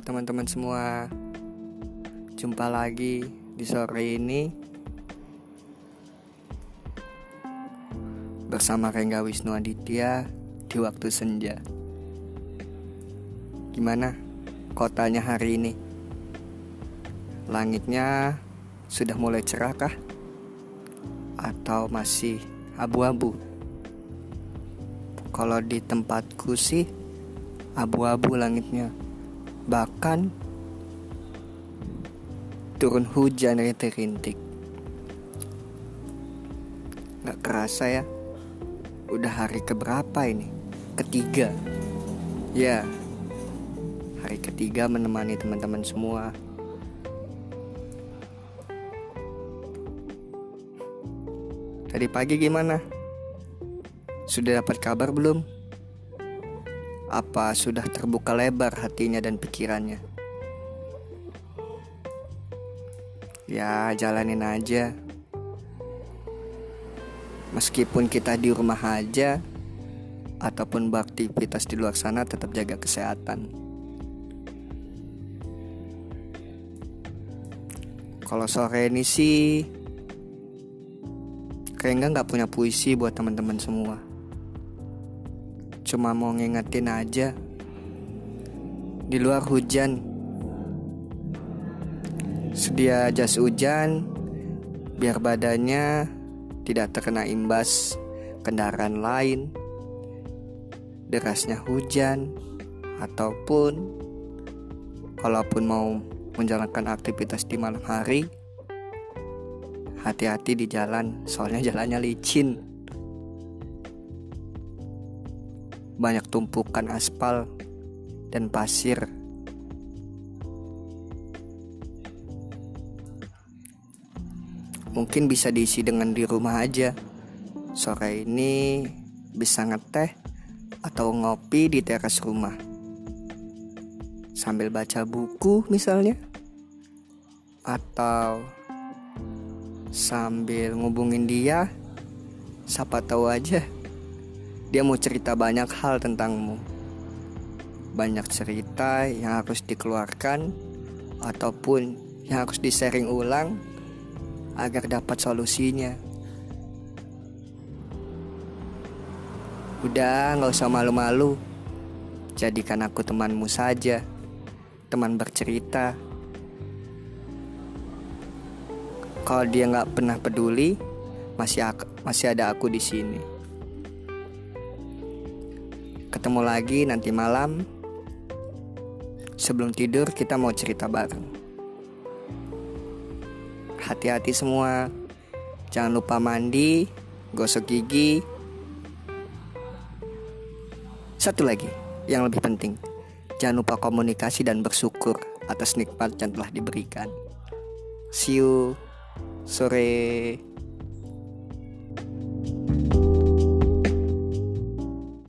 teman-teman semua Jumpa lagi di sore ini Bersama Rengga Wisnu Aditya di waktu senja Gimana kotanya hari ini? Langitnya sudah mulai cerah kah? Atau masih abu-abu? Kalau di tempatku sih abu-abu langitnya Bahkan turun hujan rintik-rintik. Gak kerasa ya, udah hari keberapa ini? Ketiga. Ya, hari ketiga menemani teman-teman semua. Tadi pagi gimana? Sudah dapat kabar belum? Apa sudah terbuka lebar hatinya dan pikirannya. Ya, jalanin aja. Meskipun kita di rumah aja ataupun beraktivitas di luar sana tetap jaga kesehatan. Kalau sore ini sih kayaknya nggak punya puisi buat teman-teman semua. Cuma mau ngingetin aja. Di luar hujan. Sedia jas hujan Biar badannya tidak terkena imbas kendaraan lain. Derasnya hujan Ataupun Kalaupun mau menjalankan aktivitas di malam hari Hati-hati di jalan Soalnya jalannya licin banyak tumpukan aspal dan pasir. Mungkin bisa diisi dengan di rumah aja. Sore ini bisa ngeteh atau ngopi di teras rumah. Sambil baca buku misalnya. Atau sambil ngubungin dia. Siapa tahu aja dia mau cerita banyak hal tentangmu. Banyak cerita yang harus dikeluarkan ataupun yang harus di-sharing ulang agar dapat solusinya. Udah, nggak usah malu-malu. Jadikan aku temanmu saja, teman bercerita. Kalau dia nggak pernah peduli, masih masih ada aku di sini. Ketemu lagi nanti malam. Sebelum tidur kita mau cerita bareng. Hati-hati semua. Jangan lupa mandi, gosok gigi. Satu lagi yang lebih penting. Jangan lupa komunikasi dan bersyukur atas nikmat yang telah diberikan. See you sore.